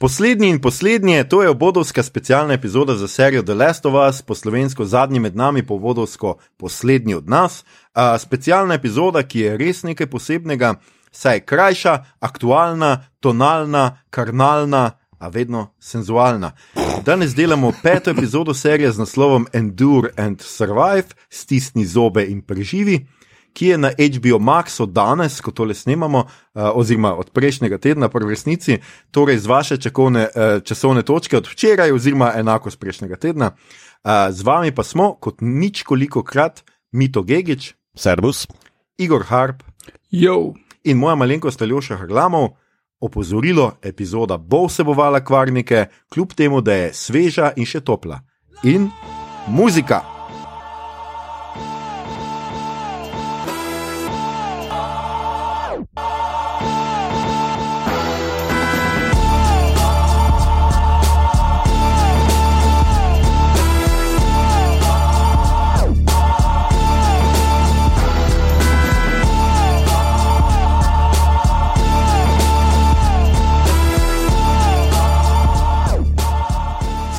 Poslednji in poslednji, to je obodovska specialna epizoda za serijo The Last of Us, po slovensko zadnji med nami, po vodovsko poslednji od nas. Uh, specialna epizoda, ki je res nekaj posebnega, saj je krajša, aktualna, tonalna, karnalna, a vedno senzualna. Danes delamo peto epizodo serije z naslovom Endure and Survive, stisni zobe in preživi ki je na HBO Maxu danes, ko tole snemamo, uh, oziroma od prejšnjega tedna, po resnici, torej z vaše čakovne, uh, časovne točke od včeraj, oziroma enako z prejšnjega tedna. Uh, z vami pa smo, kot nič koliko krat, Mito Gigič, Servus, Igor Harp Jo. in moja malenkost Aljoša Hrlamov. Opozorilo, epizoda bo vsebovala kvarnike, kljub temu, da je sveža in še topla. In muzika.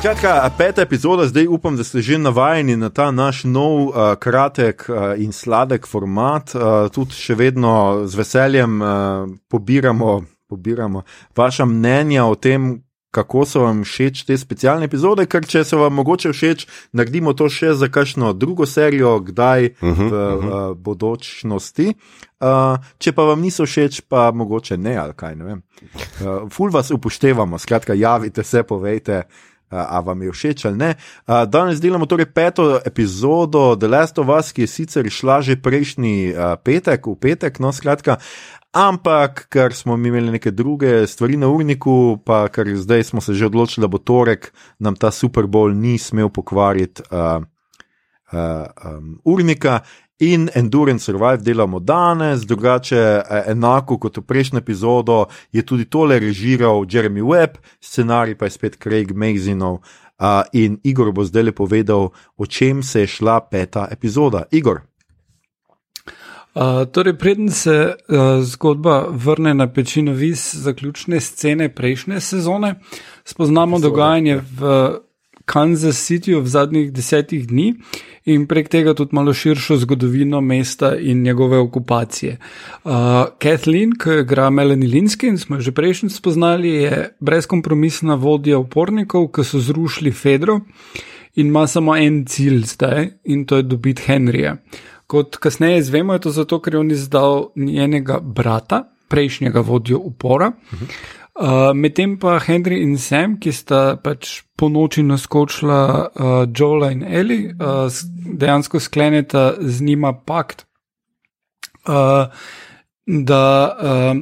Skratka, peta epizoda, zdaj upam, da ste že navajeni na ta naš nov, uh, kratek uh, in sladek format. Uh, tudi še vedno z veseljem uh, pobiramo, pobiramo vaša mnenja o tem, kako so vam všeč te specialne epizode. Ker če so vam mogoče všeč, naredimo to še za kakšno drugo serijo, kdaj uh -huh, v uh, uh, bodočnosti. Uh, če pa vam niso všeč, pa mogoče ne, ali kaj ne vem. Uh, ful vas upoštevamo, skratka, javite se, povejte a vam je všeč ali ne. Danes delamo torej peto epizodo The Last of Us, ki je sicer šla že prejšnji petek, v petek, no skratka. Ampak, ker smo imeli neke druge stvari na urniku, pa ker zdaj smo se že odločili, da bo torek, nam ta Super Bowl ni smel pokvariti uh, uh, um, urnika. In Endurance Survive delamo danes, drugače, enako kot v prejšnji epizodi, je tudi tole režiral Jeremy Webb, scenarij pa je spet Craig Mazinov. Uh, in Igor bo zdaj le povedal, o čem se je šla peta epizoda. Igor. Uh, torej, preden se uh, zgodba vrne na pečino vis zaključne scene prejšnje sezone, spoznamo Sezone, dogajanje ja. v Kansas Cityju v zadnjih desetih dni in prek tega tudi malo širšo zgodovino mesta in njegove okupacije. Uh, Kathleen, ki igra Melanie Linsky in smo jo že prejšnjič spoznali, je brezkompromisna vodja upornikov, ki so zrušili Fedro in ima samo en cilj zdaj in to je dobiti Henrija. Kot kasneje izvemo, je to zato, ker je on izdal njenega brata, prejšnjega vodjo upora. Uh -huh. Uh, Medtem pa Henry in Sam, ki sta pač po noči naskočila uh, Joela in Eli, uh, dejansko skleneta z njima pakt, uh, da uh,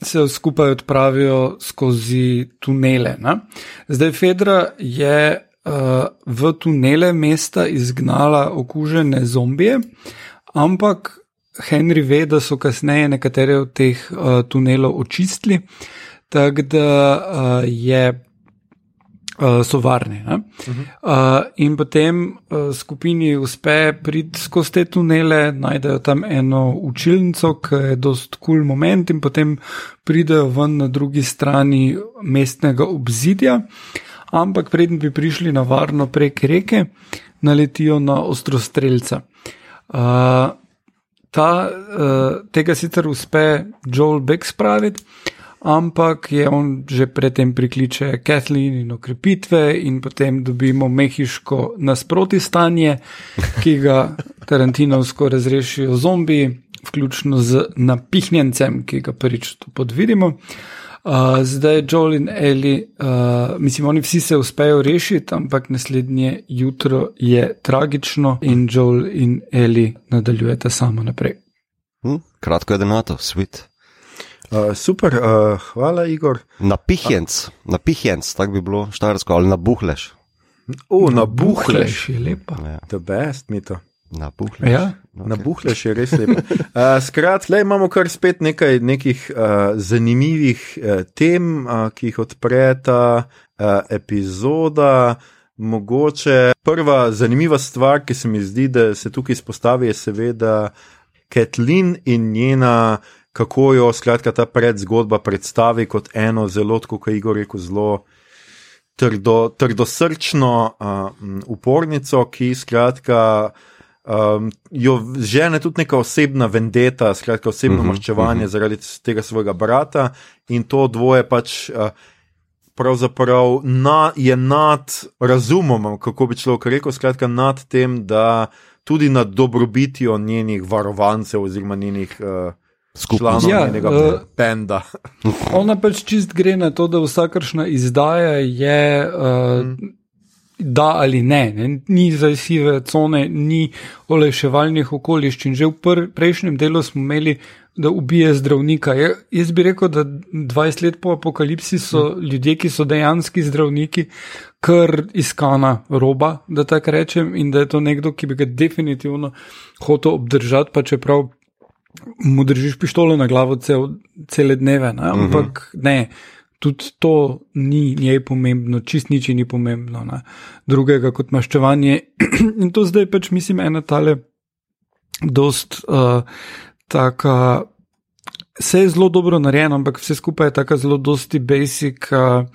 se skupaj odpravijo skozi tunele. Ne? Zdaj Fedra je uh, v tunele mesta izgnala okužene zombije, ampak Henry ve, da so kasneje nekatere od teh uh, tunelov očistili. Tako da uh, je, uh, so varni. Uh -huh. uh, in potem uh, skupini uspe priti skozi te tunele, najdejo tam eno učilnico, ki je dost kul cool moment, in potem pridejo ven na drugi strani mestnega obzidja. Ampak preden bi prišli na varno prek reke, naletijo na ostrostrelca. Uh, ta, uh, tega sicer uspe Joel Beck spraviti ampak je on že predtem prikliče Kathleen in okrepitve, in potem dobimo mehiško nasproti stanje, ki ga Tarantinovsko razrešijo zombiji, vključno z napihnjencem, ki ga prvič podvidimo. Uh, zdaj Joel in Eli, uh, mislim, oni vsi se uspejo rešiti, ampak naslednje jutro je tragično in Joel in Eli nadaljujete samo naprej. Hm, kratko je denato, sweet. Uh, super, uh, hvala, Igor. Napihjenc, napihjenc, tako bi bilo štajersko, ali nabuhleš. O, nabuhleš je lepa. Ja. The best, mi to. Nabuhleš. Ja? Okay. Nabuhleš je res lepo. Uh, Skratka, le imamo kar spet nekaj nekih uh, zanimivih uh, tem, uh, ki jih odpre ta uh, epizoda. Mogoče prva zanimiva stvar, ki se mi zdi, da se tukaj izpostavi, je seveda Kathleen in njena kako jo skratka ta predzgodba predstavi kot eno zelo, kot je Igor rekel, zelo trdo, trdosrčno uh, upornico, ki skratka. Um, jo žene tudi neka osebna vendeta, skratka osebno uh -huh, maščevanje uh -huh. zaradi tega svojega brata in to dvoje pač uh, pravzaprav na, je nad razumom, kako bi človek rekel, skratka nad tem, da tudi nad dobrobitjo njenih varovancev oziroma njenih uh, skupnosti, ja, njenega uh, benda. ona pač čist gre na to, da vsakršna izdaja je. Uh, mm da ali ne, ne. ni zdaj sive cone, ni olajševalnih okoliščin. Že v pr prejšnjem delu smo imeli, da ubije zdravnika. Je, jaz bi rekel, da 20 let po apokalipsi so hmm. ljudje, ki so dejanski zdravniki, kar iskana roba, da tako rečem, in da je to nekdo, ki bi ga definitivno hotel obdržati, pa čeprav. Mu držiš pištolo na glavo cel, cele dneve, ne? Mhm. ampak uh -huh. ne, tudi to ni njej pomembno, čist nič ni pomembno, ne? drugega kot maščevanje. In to zdaj pač mislim, ena tale, dost uh, taka. Vse je zelo dobro narejeno, ampak vse skupaj je tako zelo dosti basic, uh,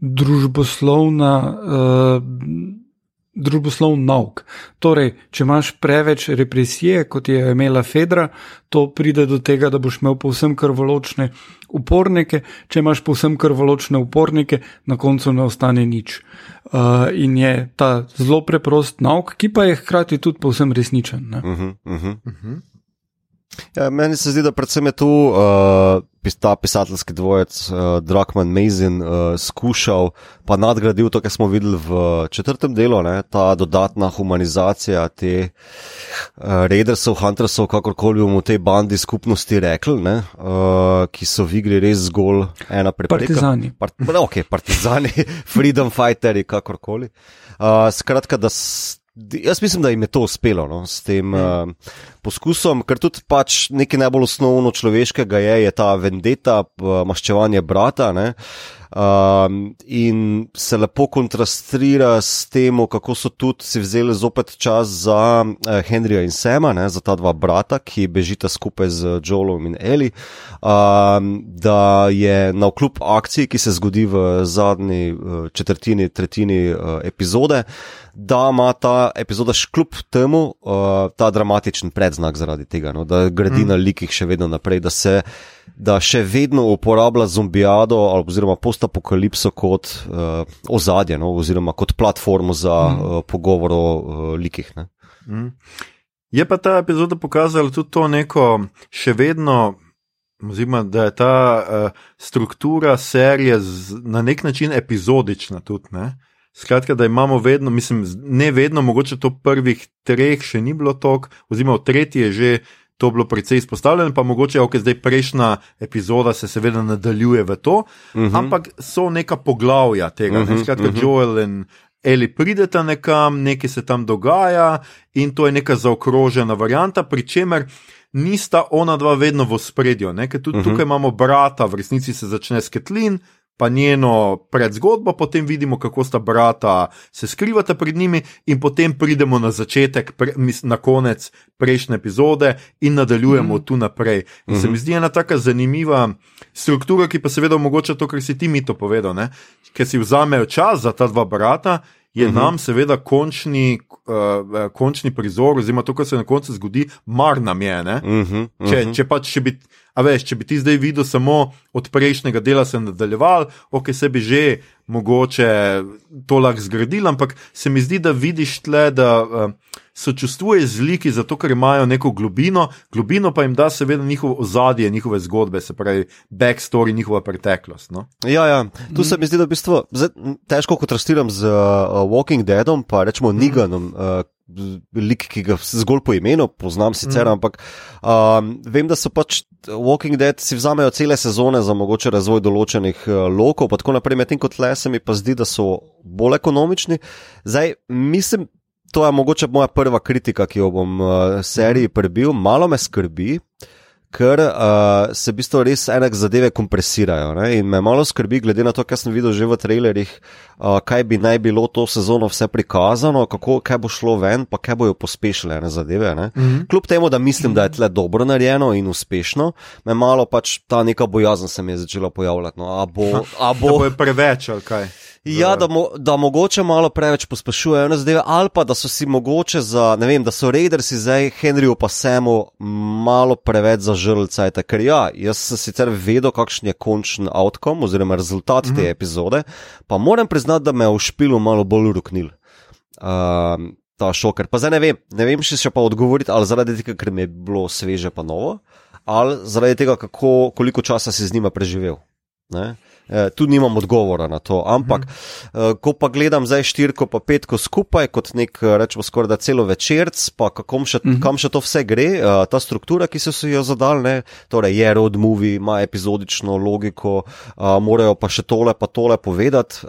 družboslovna. Uh, družboslov nauk. Torej, če imaš preveč represije, kot je imela Fedra, to pride do tega, da boš imel povsem krvoločne upornike, če imaš povsem krvoločne upornike, na koncu ne ostane nič. Uh, in je ta zelo preprost nauk, ki pa je hkrati tudi povsem resničen. Uh -huh, uh -huh. Uh -huh. Ja, meni se zdi, da predvsem je tu uh, ta pisateljski dvojec, uh, Drakman Mazin, uh, skušal pa nadgradil to, kar smo videli v četrtem delu, ne, ta dodatna humanizacija te uh, Raidersov, Huntersov, kakorkoli bomo v tej bandi skupnosti rekli, ne, uh, ki so v igri res zgolj ena prepreka. Partizani. Part, ok, partizani, freedom fighteri, kakorkoli. Uh, skratka, da. Jaz mislim, da jim je to uspelo no, s tem mm. uh, poskusom, ker tudi pač nekaj najbolj osnovno človeškega je, je ta vendeta, maščevanje brata. Uh, um, in se lepo kontrastira s tem, kako so tudi si vzeli zopet čas za uh, Henryja in Sema, ne, za ta dva brata, ki bežita skupaj z Joelom in Eli. Um, da je na vkljub akciji, ki se zgodi v zadnji uh, četrtini, tretjini uh, epizode, da ima ta epizoda škljub temu uh, ta dramatičen predznak zaradi tega, no, da gradi mm. na likih še vedno naprej, da se da še vedno uporablja zombijado oziroma postapokalipso kot uh, ozadje, no, oziroma kot platformo za mm. uh, pogovor o uh, likih. Mm. Je pa ta epizoda pokazala tudi to neko še vedno. Oziroma, da je ta uh, struktura serije z, na nek način epizodična. Tudi, Skratka, da imamo vedno, mislim, ne vedno, mogoče to prvih treh še ni bilo tako, oziroma v tretji je že uh, to bilo precej izpostavljeno, pa mogoče, ok, zdaj prejšnja epizoda se seveda nadaljuje v to, uh mhm. -huh. ampak so neka poglavja tega, uh -huh, ne? skratka, uh -huh. Joel in Eli prideta nekam, nekaj se tam dogaja in to je neka zaokrožena varianta, pri čemer. Nista ona dva vedno v spredju, ker tudi uh -huh. tukaj imamo brata, v resnici se začne s Ketlin, pa njeno predzgodbo, potem vidimo, kako sta brata se skrivata pred njimi, in potem pridemo na začetek, pre, na konec prejšnje epizode in nadaljujemo mm -hmm. tu naprej. In mm -hmm. se mi zdi ena tako zanimiva struktura, ki pa seveda omogoča to, kar si ti mi to povedal, ne? ker si vzamejo čas za ta dva brata. Je mhm. -huh. nam, seveda, končni, uh, končni prizor, oziroma to, kar se na koncu zgodi, mar nam je. Uh -huh, uh -huh. Če, če pač, če bi A veš, če bi ti zdaj videl samo od prejšnjega dela, se nadaljeval, ok, se bi že mogoče to lahko zgradil, ampak se mi zdi, da vidiš tle, da uh, sočustvuje z liki, zato ker imajo neko globino, globino pa jim da seveda njihovo ozadje, njihove zgodbe, se pravi, backstory, njihova preteklost. No? Ja, ja, tu se mi zdi, da v bistvu težko kontrastiram z uh, Walking Deadom, pa rečemo Niganom. Uh, lik, ki ga zgolj po imenu poznam, sicer, mm. ampak um, vem, da so pač Walking Dead si vzamejo cele sezone za mogoče razvoj določenih uh, lokov, pa tako naprej, medtem kot le se mi pa zdi, da so bolj ekonomični. Zdaj, mislim, to je mogoče moja prva kritika, ki jo bom uh, seriji prebil, malo me skrbi. Ker uh, se v bistvu res enak zadeve kompresirajo. Ne? In me malo skrbi, glede na to, kar sem videl že v trailerjih, uh, kaj bi naj bilo to sezono vse prikazano, kako, kaj bo šlo ven, pa kaj bojo pospešile ne zadeve. Ne? Mm -hmm. Kljub temu, da mislim, da je tle dobro narejeno in uspešno, me malo pač ta neka bojazen se mi je začela pojavljati. No, a bo, a bo... bo preveč ali kaj? Ja, da, mo, da mogoče malo preveč pospešujejo na zadeve, ali pa da so si mogoče za, ne vem, da so Raidersi zdaj Henryju pa Semu malo preveč zažrli cajt. Ker ja, jaz sem sicer vedel, kakšen je končni outcome oziroma rezultat mm -hmm. te epizode, pa moram priznati, da me je v špilu malo bolj ruknil. Uh, ta šoker. Pa zdaj ne vem, ne vem še, še pa odgovoriti, ali zaradi tega, ker mi je bilo sveže pa novo, ali zaradi tega, kako, koliko časa si z njima preživel. Ne? Eh, tu nimam odgovora na to. Ampak, mhm. ko pa gledam zdaj štirko, pa petko skupaj, kot nek, eh, rečemo, skoraj da celo večerc, pa kam še, mhm. kam še to vse gre, eh, ta struktura, ki so si jo zadali, torej je road movie, ima epizodično logiko, morajo pa še tole, pa tole povedati,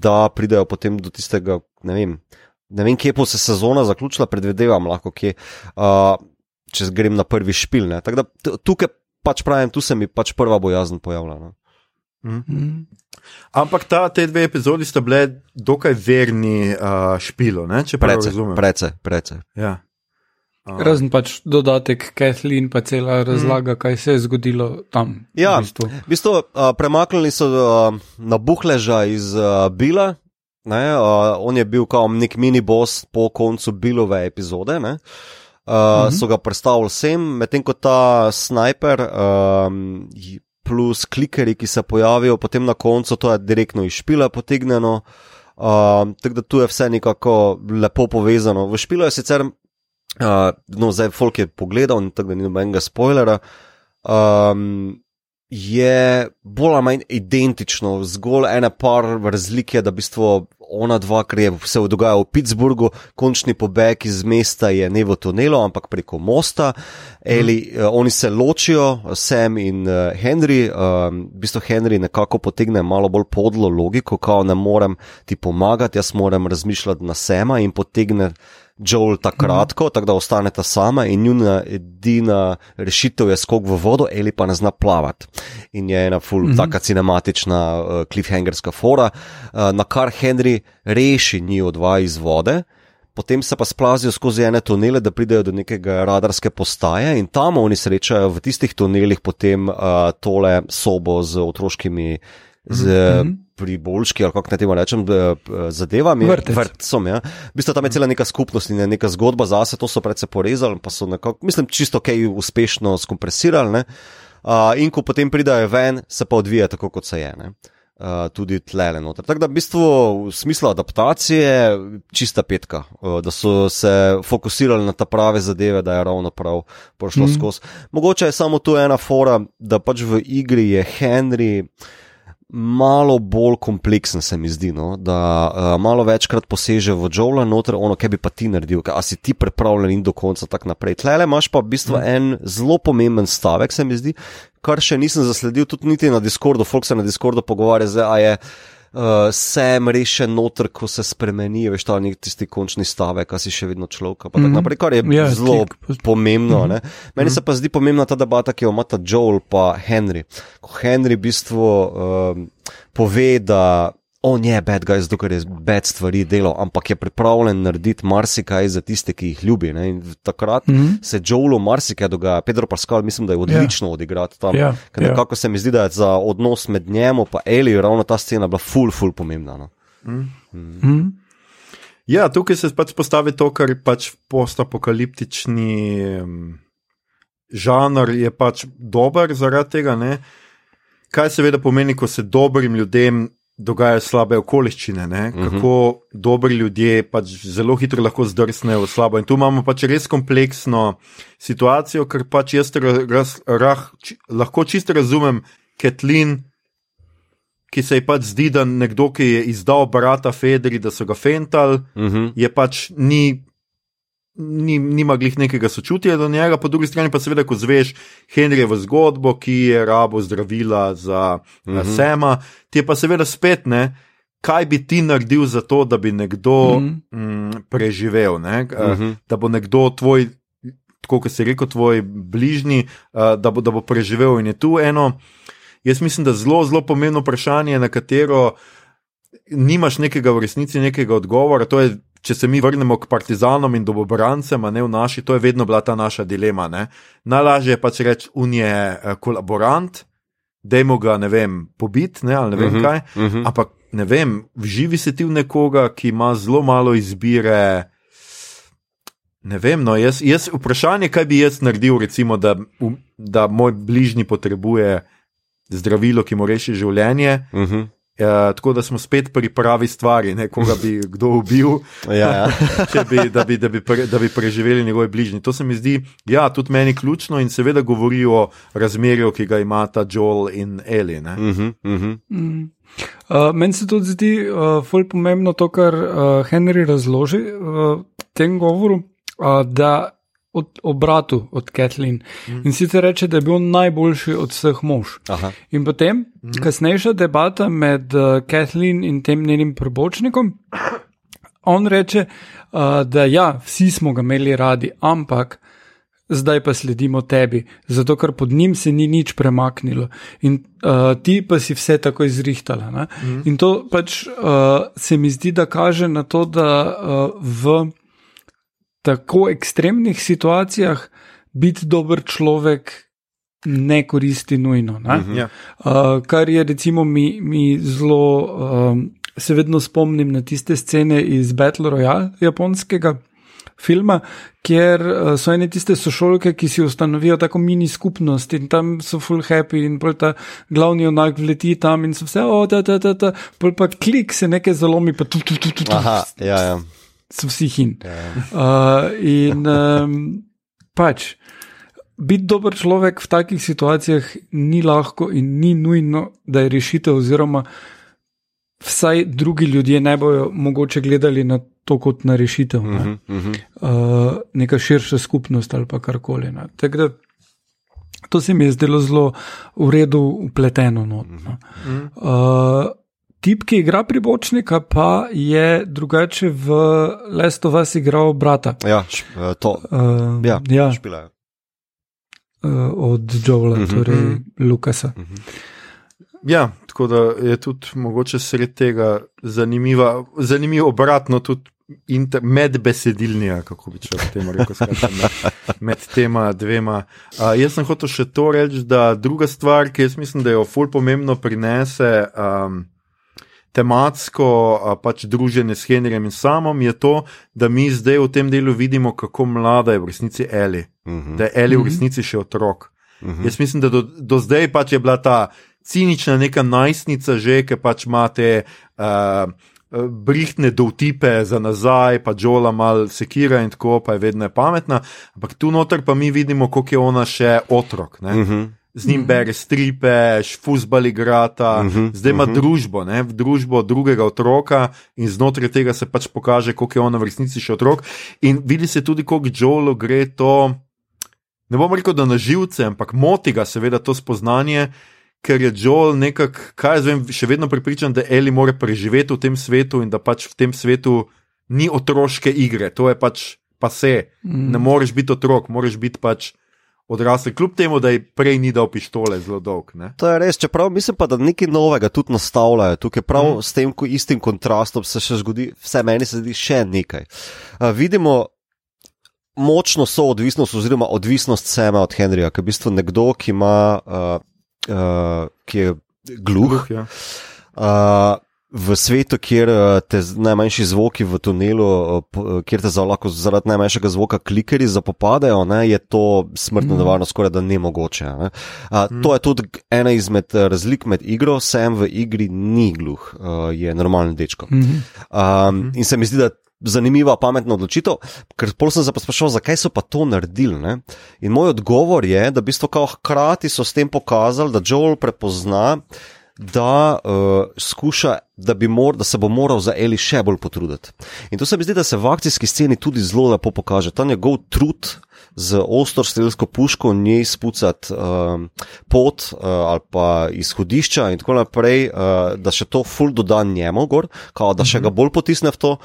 da pridejo potem do tistega, ne vem. Ne vem, kje bo se sezona zaključila, predvidevam lahko, kje, uh, če grem na prvi špil. Da, tukaj pač pravim, tu se mi pač prva bojazen pojavlja. No. Mm -hmm. Ampak ta, te dve epizodi sta bile dokaj verni uh, špilo, ne? če prav razumem. Prece, prece. Ja. Uh. Razen pač dodatek Kathleen, pa cela razlaga, mm. kaj se je zgodilo tam. Ja, v bistvu, v bistvu uh, premaknili so uh, na buhleža iz uh, Bila. Ne, uh, on je bil kot nek mini boss po koncu Bilove epizode. Uh, mm -hmm. So ga predstavili vsem, medtem ko ta sniper um, plus klikeri, ki se pojavijo potem na koncu, to je direktno iz špila potegnjeno. Uh, tako da tu je vse nekako lepo povezano. V špilu je sicer, uh, no, zdaj Folk je pogledal, tako da ni nobenega spoilera. Um, je bolj ali manj identično, zgolj ena par razlike, da v bistvu ona dva, ker je se dogajalo v Pittsburghu, končni pobeg iz mesta je ne v tunelu, ampak preko mosta. Eli, mm. uh, oni se ločijo, Sam in uh, Henry. Um, v bistvu Henry nekako potegne malo bolj podlo logiko, kao ne morem ti pomagati, jaz moram razmišljati na sema in potegne. Joel tako kratko, mm. tako da ostaneta sama in njuna edina rešitev je skok v vodo ali pa ne zna plavati. In je ena full, mm -hmm. taka cinematična uh, cliffhangerska fora, uh, na kar Henry reši njih dva iz vode. Potem se pa splazijo skozi ene tunele, da pridejo do nekega radarske postaje, in tam oni srečajo v tistih tunelih potem uh, tole sobo z otroškimi, z mm -hmm pri Bolški, ali kako naj temu rečem, zadevami, vrtcem. Ja. V bistvu tam je cela neka skupnost in neka zgodba zase, to so predvsej porezali, pa so nekako, mislim, čisto kaj uspešno skompresirali. Uh, in ko potem pridajo ven, se pa odvija tako, kot se je. Uh, tudi tlele noter. Tako da v bistvu v smislu adaptacije čista petka, uh, da so se fokusirali na ta prave zadeve, da je ravno prav prišlo mm. skozi. Mogoče je samo tu ena fora, da pač v igri je Henry malo bolj kompleksen, se mi zdi, no? da uh, malo večkrat poseže v Joela, noter ono, kaj bi pa ti naredil, a si ti pripravljen in do konca tako naprej. Tlele imaš pa v bistvu mm. en zelo pomemben stavek, se mi zdi, kar še nisem zasledil, tudi niti na Discordu, folk se na Discordu pogovarja, zdaj je uh, sem rešen noter, ko se spremeni, veš, ta nek tisti končni stavek, ki si še vedno človek. Mm -hmm. Naprej, kar je ja, zelo klik. pomembno. Mm -hmm. Meni mm -hmm. se pa zdi pomembna ta debata, ki jo imata Joel in Henry. Ko Henry v bistvu uh, pove, da on je bad guy, zato ker je bad stvari delal, ampak je pripravljen narediti marsikaj za tiste, ki jih ljubi. Ne? In takrat mm -hmm. se Joelu marsikaj dogaja. Pedro Pascal, mislim, da je odlično yeah. odigrati tam. Yeah. Ker nekako yeah. se mi zdi, da je za odnos med njim in Eli ravno ta scena bila ful, ful pomembna. No? Mm. Mm. Mm. Ja, tukaj se pač postavi to, kar je pač postapokaliptični um, žanr, je pač dober zaradi tega. Ne? Kaj seveda pomeni, ko se dobrim ljudem dogajajo slabe okoliščine, ne? Mhm. kako uh -huh. dobri ljudje pač zelo hitro lahko zdrsnejo v slabo. In tu imamo pač res kompleksno situacijo, ker pač jaz raz, rah, či, lahko čisto razumem Ketlin, ki se ji pač zdi, da nekdo, ki je izdal brata Federi, da so ga fentali, uh mhm. -huh. je pač ni nima glih nekega sočutja do njega, po drugi strani pa seveda, ko zveš Henrijevo zgodbo, ki je rabo zdravila za mm -hmm. Sema, ti je pa seveda spet ne. Kaj bi ti naredil za to, da bi nekdo mm -hmm. m, preživel, ne? mm -hmm. da bo nekdo tvoj tako kot si rekel, tvoj bližnji, uh, da, bo, da bo preživel. In je tu eno, jaz mislim, da zelo, zelo pomembno vprašanje, na katero nimaš nekega v resnici nekega odgovora. To je, če se mi vrnemo k partizanom in dobobrancem, a ne v naši, to je vedno bila ta naša dilema. Ne? Najlažje je pač reči, unije je kolaborant. Dajmo ga, ne vem, pobiti, ne, ali ne vem uh -huh, kaj. Uh -huh. Ampak, ne vem, vživi se ti v nekoga, ki ima zelo malo izbire. Ne vem, no, jaz, jaz, vprašanje, kaj bi jaz naredil, recimo, da, da moj bližnji potrebuje zdravilo, ki mu reši življenje. Uh -huh. Uh, tako da smo spet pri pravi stvari, ne koga bi kdo ubil, ja, ja. bi, da, bi, da, bi pre, da bi preživeli njegovi bližnji. To se mi zdi, ja, tudi meni ključno in seveda govori o razmerju, ki ga imata Joel in Eli. Uh -huh, uh -huh. mm. uh, meni se tudi zdi uh, fulj pomembno to, kar uh, Henry razloži v tem govoru, uh, da od, o bratu od Kathleen. Mm. In sicer reče, da je bil najboljši od vseh mož. Aha. In potem, mm. kasnejša debata med uh, Kathleen in tem njenim prebočnikom, on reče, uh, da ja, vsi smo ga imeli radi, ampak. Zdaj pa sledimo tebi, zato ker pod njim se ni nič premaknilo in uh, ti pa si vse tako izrihtala. Mm. In to pač uh, se mi zdi, da kaže na to, da uh, v tako ekstremnih situacijah biti dober človek ne koristi nujno. Ne? Uh -huh. uh, kar je, recimo, mi, mi zelo, um, se vedno spomnim na tiste scene iz Battle Royale, japonskega. Filma, kjer uh, so ene tiste sošolke, ki si ustanovijo tako mini skupnost in tam so full happy, in pol ta glavni onak leti tam in so vse, o, da, da, da, da, pol pa klik se nekaj zalomi, pa tu, tu, tu, tu. Aha, ja, ja so vsi hin. Uh, in um, pač, biti dober človek v takih situacijah ni lahko in ni nujno, da je rešitev, oziroma vsaj drugi ljudje ne bojo mogoče gledali na to kot na rešitev. Ne? Uh -huh, uh -huh. Uh, neka širša skupnost ali pa karkoli. To se mi je zdelo zelo v redu, upleteno. Not, no. uh, tip, ki igra pribočnika, pa je drugače v Last of Us igral brata. Ja, eh, to. Uh, ja, ja. špilajo. Uh, od Joela, uh mhm, -huh, torej mhm. Lukasa. Uh mhm. -huh. Ja, tako da je tudi mogoče sred tega zanimivo obratno, tudi medbesedilnija, kako bi če v tem rekel, skratka, med, med tema dvema. Uh, jaz sem hotel še to reči, da druga stvar, ki jaz mislim, da jo ful pomembno prinese. Um, tematsko pač druženje s Henrijem in samom, je to, da mi zdaj v tem delu vidimo, kako mlada je v resnici Eli. Uh mhm. -huh. Da je Eli v mhm. resnici še otrok. Uh mhm. -huh. Jaz mislim, da do, do zdaj pač je bila ta cinična neka najstnica, že ki pač imate. Uh, Brihtne dovtipe za nazaj, pa Džola malo sekira in tako, pa je vedno pametna. Ampak tu noter pa mi vidimo, koliko je ona še otrok. Uh -huh z njim -hmm. bere stripe, fusbali igrata, mm -hmm. zdaj ima mm -hmm. družbo, ne, družbo drugega otroka in znotraj tega se pač pokaže, koliko je on v resnici še otrok. In vidi se tudi, koliko Joelo gre to, ne bom rekel, da na živce, ampak moti ga seveda to spoznanje. Ker je Joel nekako, kaj jaz vem, še vedno pripričan, da Eli mora preživeti v tem svetu in da pač v tem svetu ni otroške igre, to je pač pa se. Mm. Ne moreš biti otrok, moraš biti pač odrasli, kljub temu, da je prej ni dal pištole zelo dolg. Ne? To je res, čeprav mislim pa, da nekaj novega tudi nastavljajo. Tukaj prav mm. s tem istim kontrastom se še zgodi, vse meni se zdi še nekaj. Uh, vidimo močno soodvisnost oziroma odvisnost seme od Henrija, ki je v bistvu nekdo, ki ima, uh, uh, ki je gluh. gluh ja. uh, v svetu, kjer eh, te najmanjši zvoki v tunelu, eh, kjer te lahko zaradi najmanjšega zvoka klikeri zapopadajo, ne, je to smrtno mhm. nevarno, skoraj da ne mogoče. Ne. A, mm. To je tudi ena izmed eh, razlik med igro. Sem v igri ni gluh, je normalen dečko. Mm -hmm. um, in se mi zdi, da. Zanimiva, pametna odločitev, ker pol sem se sprašval, zakaj so pa to naredili. Ne? In moj odgovor je, da v bistvu hkrati so s tem pokazali, da Joel prepozna, da uh, skuša, da, mor, da se bo moral za Eli še bolj potruditi. In to se mi zdi, da se v akcijski sceni tudi zelo lepo pokaže. Ta njegov trud z ostro strelsko puško, njej spucati uh, pot uh, ali pa izhodišča in tako naprej, uh, da še to ful doda njemu, gor, kao, da še ga mhm. bolj potisne v to.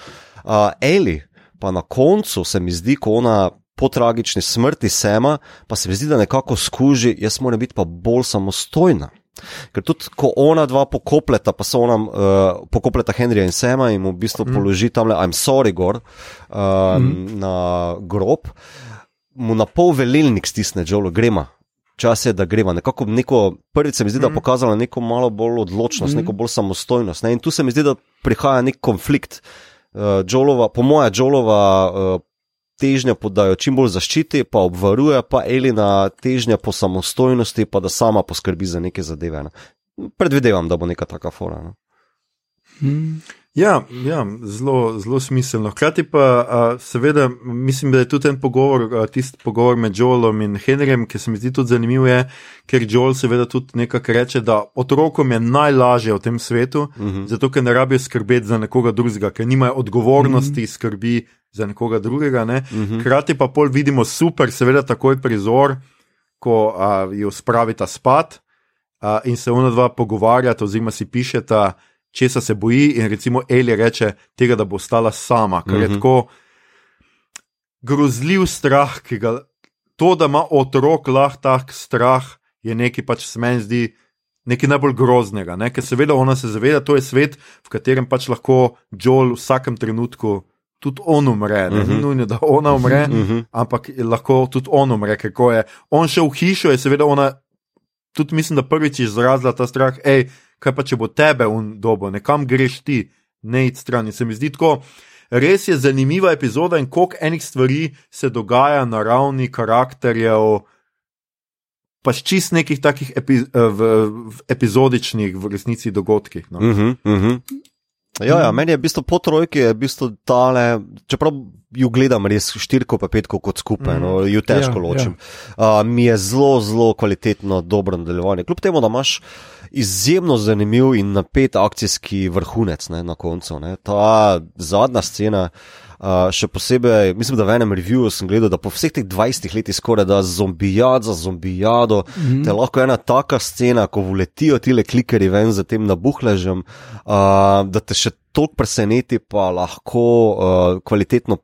Uh, Eli, pa na koncu se mi zdi, ko ona po tragični smrti Sema, pa se mi zdi, da nekako skuži, jaz moram biti pa bolj samostojna. Ker tudi, ko ona dva pokopleta, pa so ona uh, pokopleta Henrija in Sema in mu v bistvu mm. položi tam le, I'm sorry, gor uh, mm. na grob, mu na pol velilnik stisne, Joel, gremo. Čas je, da gremo. Nekako neko, prvič se mi zdi, da je pokazala neko malo bolj odločnost, mm. neko bolj samostojnost. Ne? In tu se mi zdi, da prihaja nek konflikt. Uh, Jolova, po mojem, Jolova uh, težnja po da jo čim bolj zaščiti, pa obvaruje, pa Elina težnja po samostojnosti, pa da sama poskrbi za neke zadeve. Ne. Predvidevam, da bo neka taka fora. Ne. Hmm. Ja, ja zelo, zelo smiselno. Hkrati pa, a, seveda, mislim, da je tudi en pogovor, tisti pogovor med Joelom in Henryjem, ki se mi zdi tudi zanimiv, je, ker Joel seveda tudi nekako reče, da otrokom je najlažje v tem svetu, uh mhm. -huh. zato ker ne rabijo skrbeti za nekoga drugega, ker nimajo odgovornosti, uh -huh. skrbi za nekoga drugega. Ne? Uh mhm. -huh. Hkrati pa pol vidimo super, seveda, takoj prizor, ko a, jo spravita spat a, in se ona dva pogovarjata, oziroma si pišeta česa se boji, in recimo Eli reče, tega, da bo ostala sama, ker je uh mhm. -huh. tako grozljiv strah, ki ga to, da ima otrok lahko tak strah, je nekaj pač se meni zdi. Nekaj najbolj groznega, ne? ker seveda ona se zaveda, da je svet, v katerem pač lahko Joel v vsakem trenutku tudi on umre. Ne uh -huh. mhm. nujno, da ona umre, uh mhm. -huh. ampak lahko tudi on umre, ker ko je on šel v hišo, je seveda ona, tudi mislim, da prvič izrazila ta strah, hej, kaj pa če bo tebe un dobo, nekam greš ti, ne id stran. In se mi zdi tako, res je zanimiva epizoda in koliko enih stvari se dogaja na ravni karakterjev. Pa čist nekih takih epi, v, v epizodičnih, v resnici, dogodkih. No. Uh -huh, uh -huh. Ja, ja, meni je v bistvu po trojki, je v bistvu tale, čeprav ju gledam res štirko, pa petko kot skupaj, no, ju težko ja, ločim. Ja. Uh, mi je zelo, zelo kvalitetno, dobro nadaljevanje. Kljub temu, da imaš izjemno zanimiv in napet akcijski vrhunec ne, na koncu. Ne. Ta zadnja scena. Uh, še posebej, mislim, da v enem reviewu sem gledal, da po vseh teh 20 letih skoraj da zombijad za zombijado, mm -hmm. te lahko ena taka scena, ko vuletijo ti le klikeri ven za tem nabuhležem, uh, da te še toliko preseneti, pa lahko uh, kvalitetno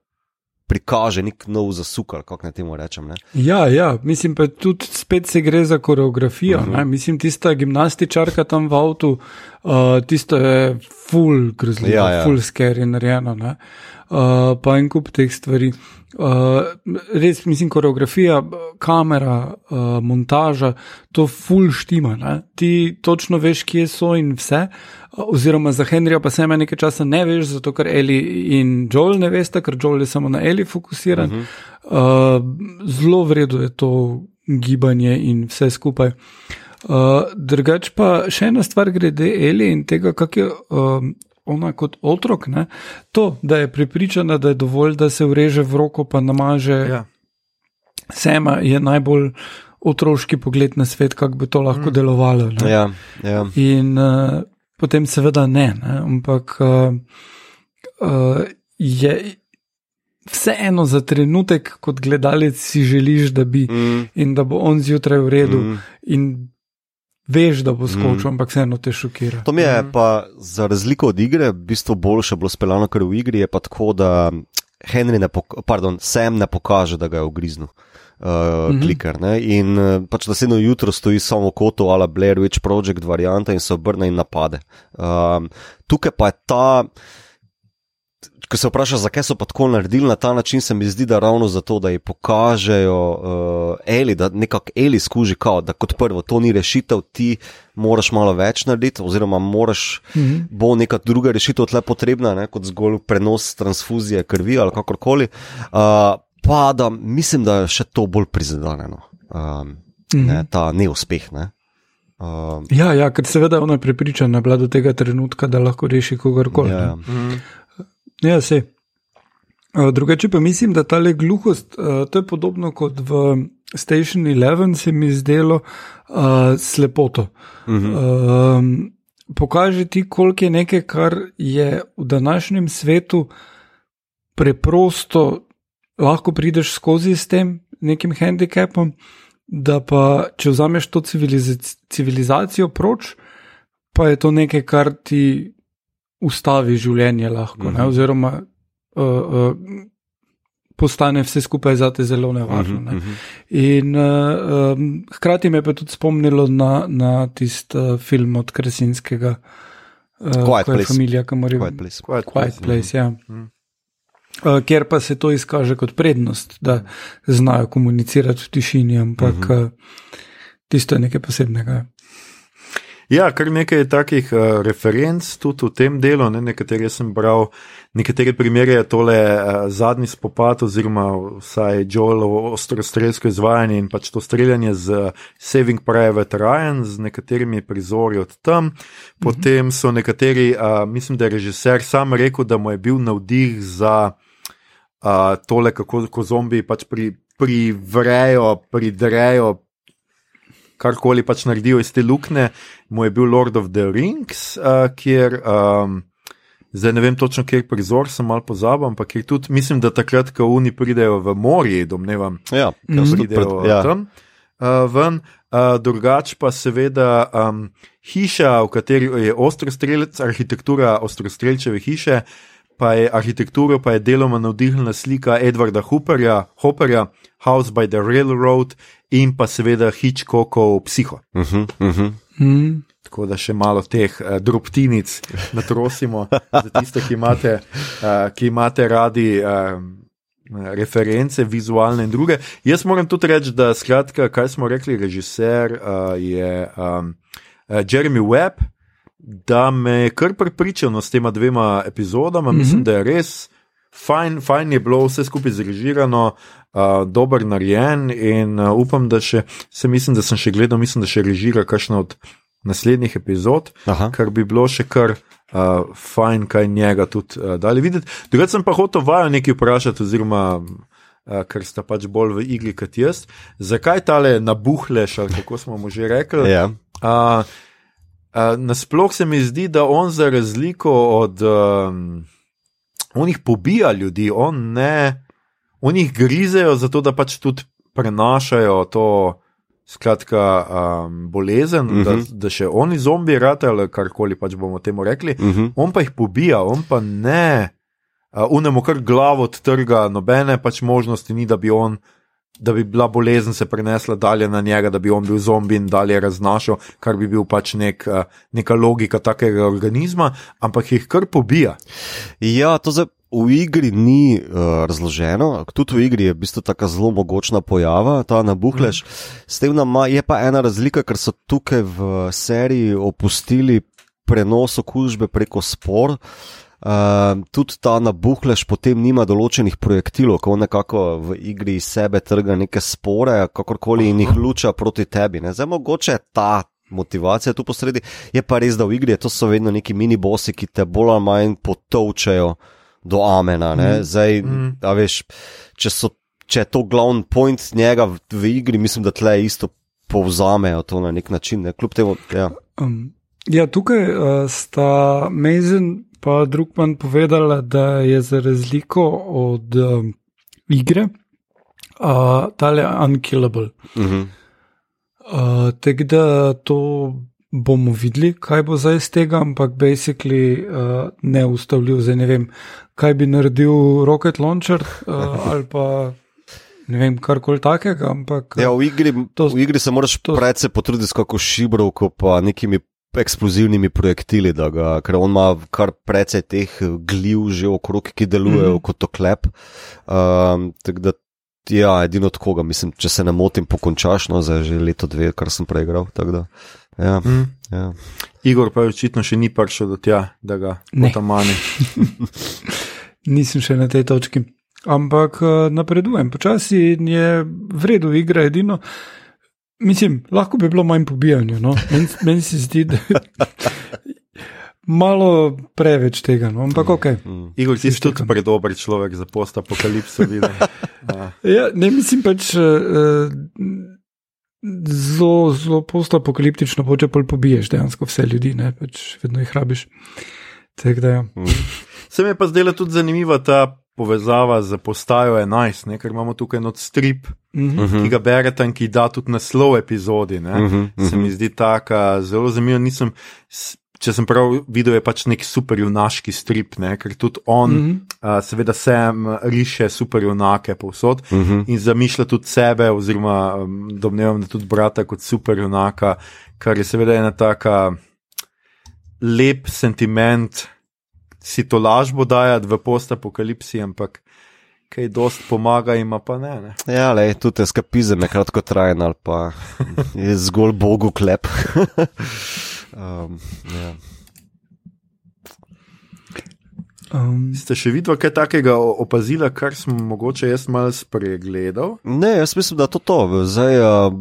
prikaže nek nov zasukal, kako naj temu rečem. Ne? Ja, ja, mislim pa tudi spet se gre za koreografijo. Uh mhm. -huh. Mislim, tista gimnastičarka tam v avtu, uh, tisto je full grozljivo, ja, ja. full scary narejeno. Uh, pa en kup teh stvari. Uh, res, mislim, koreografija, kamera, uh, montaža, to full štima. Ne? Ti točno veš, kje so in vse. Oziroma za Henrija pa se me nekaj časa ne veš, zato ker Eli in Joel ne veste, ker Joel je samo na Eli fokusiran. Uh -huh. uh, zelo vredno je to gibanje in vse skupaj. Uh, drugač pa še ena stvar glede Eli in tega, kak je. Uh, Ona kot otrok, ne? to, da je pripričana, da je dovolj, da se ureže v roko, pa namaže. Ja. Sema je najbolj otroški pogled na svet, kako bi to lahko mm. delovalo. Ja, ja. In uh, potem seveda ne. ne? Ampak uh, uh, je vseeno za trenutek, kot gledalec, si želiš, da bi mm. in da bo on zjutraj v redu. Mm. Veš, da bo skočil, mm. ampak vseeno te šokira. To mi je mm. pa za razliko od igre, v bistvu boljše bilo speljano, ker v igri je pa tako, da Henry ne, pardon, Sam ne pokaže, da ga je ugriznil uh, mm -hmm. kliker. Ne? In uh, pač naslednjo jutro stoji samo v kotu, ala Blair Witch Project varianta in se obrne in napade. Um, tukaj pa je ta. Ko se vprašaš, zakaj so pa tako naredili na ta način, se mi zdi, da ravno zato, da ji pokažejo uh, Eli, da nekako Eli skuži, kao, da kot prvo to ni rešitev, ti moraš malo več narediti, oziroma moraš, mm -hmm. bo neka druga rešitev tle potrebna, ne, kot zgolj prenos transfuzije krvi ali kakorkoli. Uh, pa da mislim, da je še to bolj prizadeno, um, mm -hmm. ne, ta neuspeh. Ne. Um, ja, ja, ker seveda ona je pripričana do tega trenutka, da lahko reši kogarkoli. Ja, ja. Mm. Ja se. Uh, drugače pa mislim, da ta le gluhost, uh, to je podobno kot v Station 11, se mi zdelo uh, slepoto. Mm -hmm. um, pokaže ti, koliko je nekaj, kar je v današnjem svetu preprosto lahko prideš skozi s tem nekim handicapom, da pa če vzameš to civiliz civilizacijo proč, pa je to nekaj, kar ti ustavi življenje lahko. Mm -hmm. Oziroma, uh, uh, postane vse skupaj zate zelo nevarno. Mhm, Ne? In uh, um, hkrati me je pa tudi spomnilo na, na tisti uh, film od Krasinskega, uh, Quiet ko je Place. familija, ki mora Quiet Place. Quiet Quiet Place. Place, ja. Mhm. Uh, ker pa se to izkaže kot prednost, da znajo komunicirati v tišini, ampak uh -huh. uh, tisto je nekaj posebnega. Ja. Kar nekaj je takih uh, referenc tudi v tem delu, ne, nekatere sem bral, nekatere primere je tole uh, zadnji spopad, oziroma vsaj Joelovo ostrostrelsko izvajanje in pač to streljanje z uh, Saving Private Ryan, z nekaterimi prizori od tam. Potem so nekateri, uh, mislim, da je režiser sam rekel, da mu je bil navdih za uh, tole, kako, kako zombiji pač pri, privrejo, pridrejo karkoli pač naredijo iz te luknje, mu je bil Lord of the Rings, uh, kjer, um, zdaj ne vem točno, kjer prizor, sem malo pozabil, ampak kjer tudi, mislim, da takrat, ko oni pridejo v morje, domnevam, Ja, Mhm. kar so tudi pridejo pred- ja. tam. Uh, ven, uh, drugače pa seveda um, hiša, v kateri je ostrostrelec, arhitektura ostrostrelčeve hiše, pa je arhitekturo pa je deloma navdihnila slika Edwarda Hooperja, Hopperja, House by the Railroad in pa seveda Hitchcockov Psiho. Uh -huh, uh -huh. Mm. Tako da še malo teh uh, drobtinic natrosimo za tiste, ki imate, uh, ki imate radi. Um, Reference, vizualne in druge. Jaz moram tudi reči, da skratka, kaj smo rekli, režiser uh, je um, uh, Jeremy Webb, da me je kar pripričal no, s tema dvema epizodama. Mm -hmm. Mislim, da je res fajn, fajn je bilo vse skupaj zrežirano, uh, dober narejen in uh, upam, da še, se mislim, da sem še gledal, mislim, da še režira kakšno od naslednjih epizod, Aha. kar bi bilo še kar. Uh, fajn, kaj njega tudi uh, dali videti. Drugače sem pa hotel vaju nekaj vprašati, oziroma uh, ker sta pač bolj v igri kot jaz. Zakaj tale nabuhleš, ali kako smo mu že rekli? Ja. Uh, uh, nasploh se mi zdi, da on za razliko od um, onih pobija ljudi, on ne, on jih grizejo, zato da pač tudi prenašajo to. Skratka, um, bolezen, uh -huh. da, da še oni zombi rade ali karkoli pač bomo temu rekli, Uh -huh. on pa jih pobija, on pa ne. Uh, unemo kar glavo odtrga, nobene pač možnosti ni, da bi on. Da bi bila bolezen se prenesla dalje na njega, da bi on bil zombi in dalje raznašal, kar bi bil pač nek, uh, neka logika takega organizma, ampak jih kar pobija. Ja, to zdaj v igri ni uh, razloženo, tudi v igri je v bistvu tako zelo mogočna pojava, ta nabuhleš. S tem da ima, je pa ena razlika, ker so tukaj v seriji opustili prenos okužbe preko spor. Uh, tudi ta nabuhleš potem nima določenih projektilov, ko nekako v igri iz sebe trga neke spore, kakorkoli in jih luča proti tebi. Ne? Zdaj mogoče ta motivacija tu posredi, je pa res, da v igri to so vedno neki mini bosi, ki te bolj ali manj potovčajo do amena. Ne? Zdaj, Mm. a veš, če, so, če je to glavni point njega v, v igri, mislim, da tle isto povzamejo to na nek način. Ne? Kljub temu, ja. Um, ja, tukaj uh, sta Mazen pa Drugman povedala, da je za razliko od um, igre uh, tale unkillable. uh -huh. Uh, Tako da to bomo videli, kaj bo zdaj iz tega, ampak basically uh, neustavljiv. Zdaj ne vem, kaj bi naredil rocket launcher uh, ali pa ne vem, karkoli takega, ampak Ja, v igri, To- v igri se moraš to- predvsej potruditi s kako šibrovko, pa nekimi eksplozivnimi projektili, da ga, ker on ima kar precej teh gljiv že okrog, ki delujejo mm. -hmm. kot oklep. Um, tako da, ja, edino od koga, mislim, če se ne motim, pokončaš, no, zdaj je že leto dve, kar sem preigral. Da, ja, Mm. ja. Igor pa očitno še ni prišel do tja, da ga Ne. potamani. nisem še na tej točki. Ampak uh, napredujem, počasi je vredno igra edino. Mislim, lahko bi bilo manj pobijanja. No? Meni men se zdi, da malo preveč tega, no? ampak ok. Mm. Igor, ti si tudi predober človek za post-apokalipso. Ja. Ne mislim pač. Uh, Zelo, zelo postapokaliptično, če pol pobiješ dejansko vse ljudi, ne pač vedno jih rabiš. Tako da, ja. Se mi je pa zdela tudi zanimiva ta povezava z postajo 11, ne? ker imamo tukaj not strip, Mhm. Mhm. ki ga berete in ki da tudi naslov epizodi. ne. Mhm, Se mi zdi taka zelo zanimiva. Nisem, če sem prav videl, je pač nek superjunaški strip, ne? ker tudi on, mm -hmm. uh, seveda, sem riše superjunake povsod mm -hmm. in zamišlja tudi sebe, oziroma um, domnevam, da tudi brata kot superjunaka, kar je seveda ena taka lep sentiment, si to lažbo dajati v post-apokalipsi, ampak kaj dost pomaga, ima pa ne. ne. Ja, le, tudi eskapizem je kratko trajen ali pa je zgolj Bogu klep. um, ja. Um, Ste še videli kaj takega opazila, kar sem mogoče jaz malo spregledal? Ne, jaz mislim, da to to. Zdaj, uh,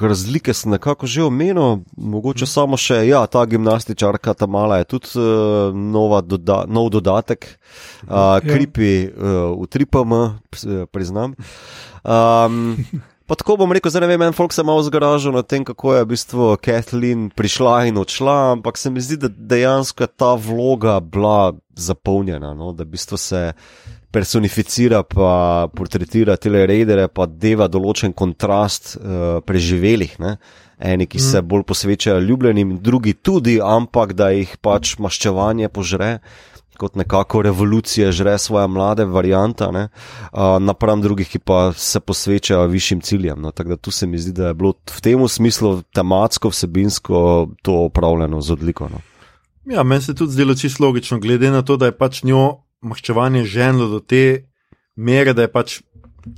razlike sem nekako že omenil, mogoče samo še, ja, ta gimnastičarka, ta mala je tudi uh, doda nov dodatek, uh, kripi uh, v tripam, priznam. Um, Pa tako bom rekel, zdaj ne vem, en folk se malo zgaražal na tem, kako je v bistvu Kathleen prišla in odšla, ampak se mi zdi, da dejansko je ta vloga bila zapolnjena, no? da v bistvu se personificira pa portretira te rejdere, pa deva določen kontrast uh, preživelih. Ne? Eni, ki se mm. bolj posvečajo ljubljenim, drugi tudi, ampak da jih pač maščevanje požre kot nekako revolucija žre svoje mlade variante, uh, napram drugih, ki pa se posvečajo višjim ciljem. No, tako da tu se mi zdi, da je bilo v tem smislu tematsko, vsebinsko to upravljeno z odliko. No. Ja, meni se tudi zdelo čisto logično, glede na to, da je pač njo maščevanje ženilo do te mere, da je pač.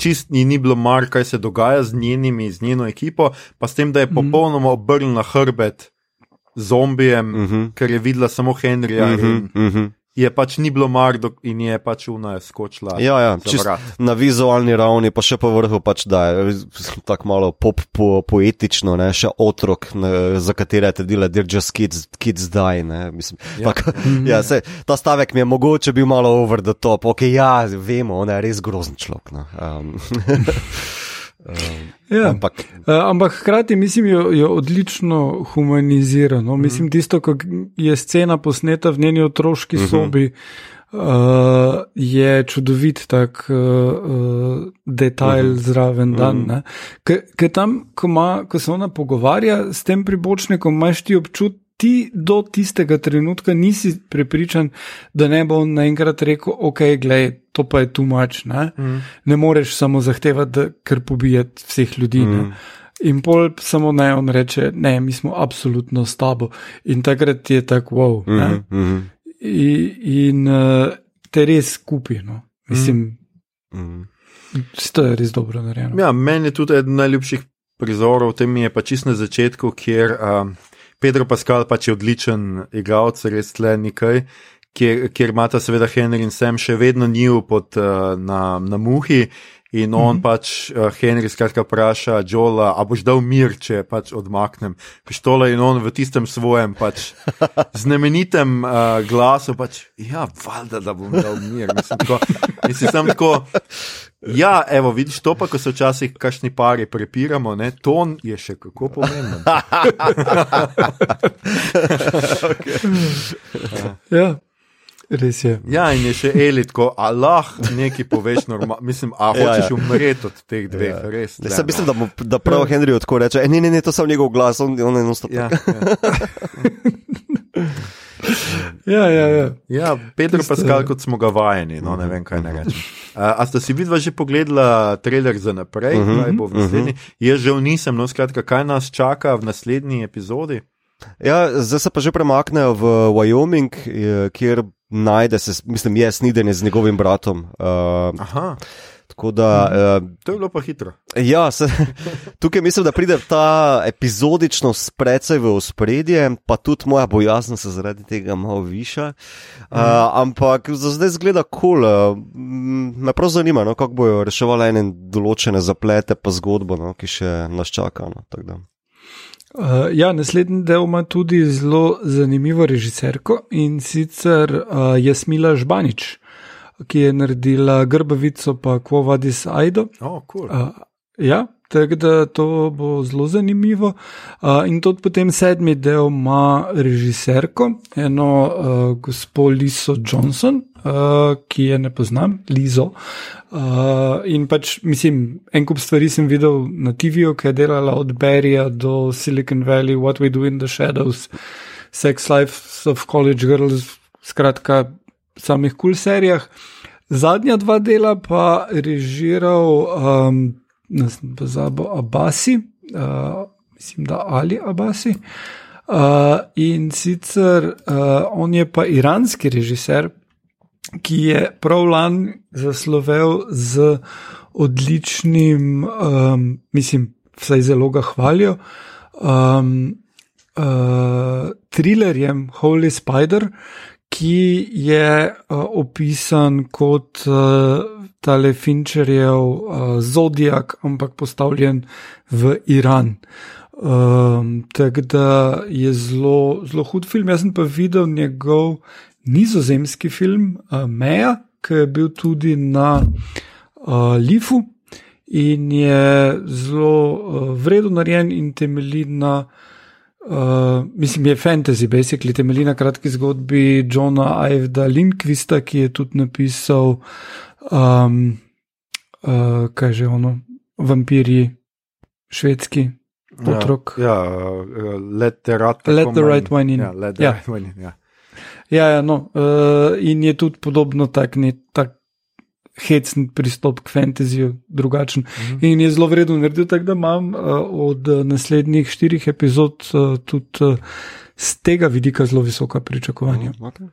Čist ni, ni bilo mar, kaj se dogaja z njenimi, z njeno ekipo, pa s tem, da je mhm. popolnoma obrnila hrbet zombijem, uh mhm. -huh. ker je videla samo Henrija uh -huh, in uh -huh je pač ni bilo mar in je pač una skočila. Ja, ja na vizualni ravni, pa še po vrhu, pač, da je tako malo pop, po, poetično, ne, še otrok, ne, za katere je trdila, da je just kids, kids die. Mislim, ja. Tak, ja, se, ta stavek mi je mogoče bil malo over the top, ok, ja, vemo, on je res grozen človek. No. Um. Um, ja. ampak. Uh, ampak hkrati mislim, jo, jo odlično humanizira. No? Mislim, mm. tisto, kar je scena posneta v njeni otroški mm -hmm. sobi, uh, je čudovit tak uh, uh, detajl mm -hmm. zraven dan. Mm -hmm. Ker tam, ko, ma, ko se ona pogovarja s tem pribočnikom, imaš ti občutek ti do tistega trenutka nisi prepričan, da ne bo naenkrat rekel, ok, gledaj, to pa je tu mač. Ne? Mm. ne moreš samo zahtevati, da kar pobijati vseh ljudi. Mm. In pol samo naj on reče, ne, mi smo absolutno s tabo. In takrat je tako, wow. Mm -hmm, mm -hmm. In, in uh, te res skupi. No? Mislim, mm -hmm. to je res dobro narejeno. Ja, meni je tudi eden najljubših prizorov, tem je pa čist na začetku, kjer. Uh, Pedro Pascal pač je odličen igralec, res le nekaj, kjer, kjer imata seveda Henry in Sam še vedno njiju pod uh, na, na muhi. In on mm -hmm. pač, uh, Henry, skratka, vpraša Jola, a boš dal mir, če pač odmaknem pištole. In on v tistem svojem, pač, znamenitem uh, glasu, pač, ja, valjda, da bom dal mir. Mislim, tako, mislim, tako, Ja, evo, vidiš to, pa ko se včasih kašni pari prepiramo, ne, ton je še kako pomemben. ja. Res je. Ja, in je še elit, ko Allah nekaj poveš, normal, mislim, a hočeš ja, ja. umreti od teh dveh, ja. res. Ne, ne, mislim, da, mu, da prav Henry tako reče, ne, ne, ne, to sem njegov glas, on, on je enostavno. Ja, ja. Ja, ja, ja. ja Pedro Tiste, Pascal, kot smo ga vajeni, no, ne vem, kaj ne rečem. Uh, a ste si vidva že pogledala trailer za naprej, uh -huh, kaj bo v naslednji? Uh -huh. Jaz že nisem, no, skratka, kaj nas čaka v naslednji epizodi? Ja, zdaj se pa že premaknejo v Wyoming, kjer najde se, mislim, je snidenje z njegovim bratom. Uh, Aha. Tako da. Uh, to je bilo pa hitro. Ja, se, tukaj mislim, da pride ta epizodičnost precej v ospredje, pa tudi moja bojaznost se zaradi tega malo viša. Uh, ampak za zdaj zgleda kul. Cool. Uh, me prav zanima, no, kako bojo reševali ene določene zaplete, pa zgodbo, no, ki še nas čaka. No, Uh, ja, naslednji del ima tudi zelo zanimivo režiserko in sicer uh, Jasmila Žbanič ki je naredila grbavico, pa Kvovadis Aido. Oh, cool. uh, ja, tako da to bo zelo zanimivo. Uh, in tudi potem sedmi del ima režiserko, eno uh, gospod Liso Johnson. Uh, ki je ne poznam, Lizo. Uh, in pač, mislim, en kup stvari sem videl na TV-ju, ki je delala od Berija do Silicon Valley, What We Do in the Shadows, Sex Life of College Girls, skratka, samih kul cool serijah. Zadnja dva dela pa režiral, um, ne znam, pozabo, Abasi, uh, mislim, da ali Abasi. Uh, in sicer uh, on je pa iranski režiser, ki je prav lani zaslovel z odličnim, um, mislim, vsaj zelo ga hvalijo, um, uh, thrillerjem Holy Spider, ki je uh, opisan kot uh, tale Fincherjev uh, Zodiak, ampak postavljen v Iran. Um, Tako da je zelo, zelo hud film. Jaz sem pa videl njegov nizozemski film uh, Meja, ki je bil tudi na uh, Lifu in je zelo uh, vredno narejen in temelji na. Uh, mislim, je fantasy, basically, temelji na kratki zgodbi Johna Iveda Lindquista, ki je tudi napisal, um, uh, kaj že ono, vampirji, švedski otrok. Ja, ja uh, let the right, let the right one in. Ja, let the Ja. right one in. Ja. Ja, ja no, uh, in je tudi podobno tak, ne, tak hecen pristop k fantasyju, drugačen. Mhm. In je zelo vredno naredil, tako da imam uh, od uh, naslednjih štirih epizod uh, tudi uh, z tega vidika zelo visoka pričakovanja. Okay.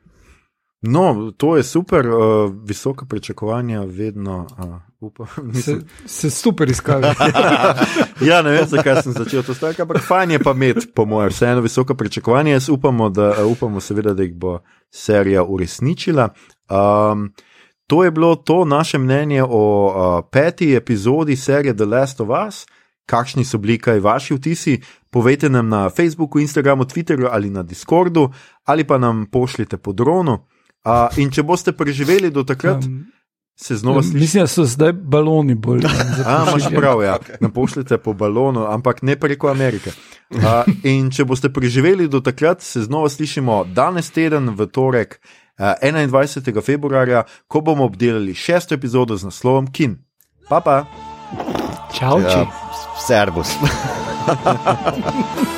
No, to je super, uh, visoka pričakovanja, vedno uh, upam. Se, se super izkaže. ja, ne vem, zakaj sem začel to stvar, ampak fajn je pa imeti, po mojem, vseeno visoka pričakovanja. Jaz upamo, da, upamo seveda, da jih bo serija uresničila. Um, to je bilo to naše mnenje o uh, peti epizodi serije The Last of Us. Kakšni so bili kaj vaši vtisi? Povejte nam na Facebooku, Instagramu, Twitterju ali na Discordu, ali pa nam pošljite po dronu. Uh, in če boste preživeli do takrat, Um, se znova slišite. mislim, da so zdaj baloni bolj. A, imaš prav, ja. Nam pošljete po balonu, ampak ne preko Amerike. Uh, in če boste preživeli do takrat, se znova slišimo danes teden, v torek, 21. februarja, ko bomo obdelali šesto epizodo z naslovom Kin. Pa pa! Čau, če. Ja, servus.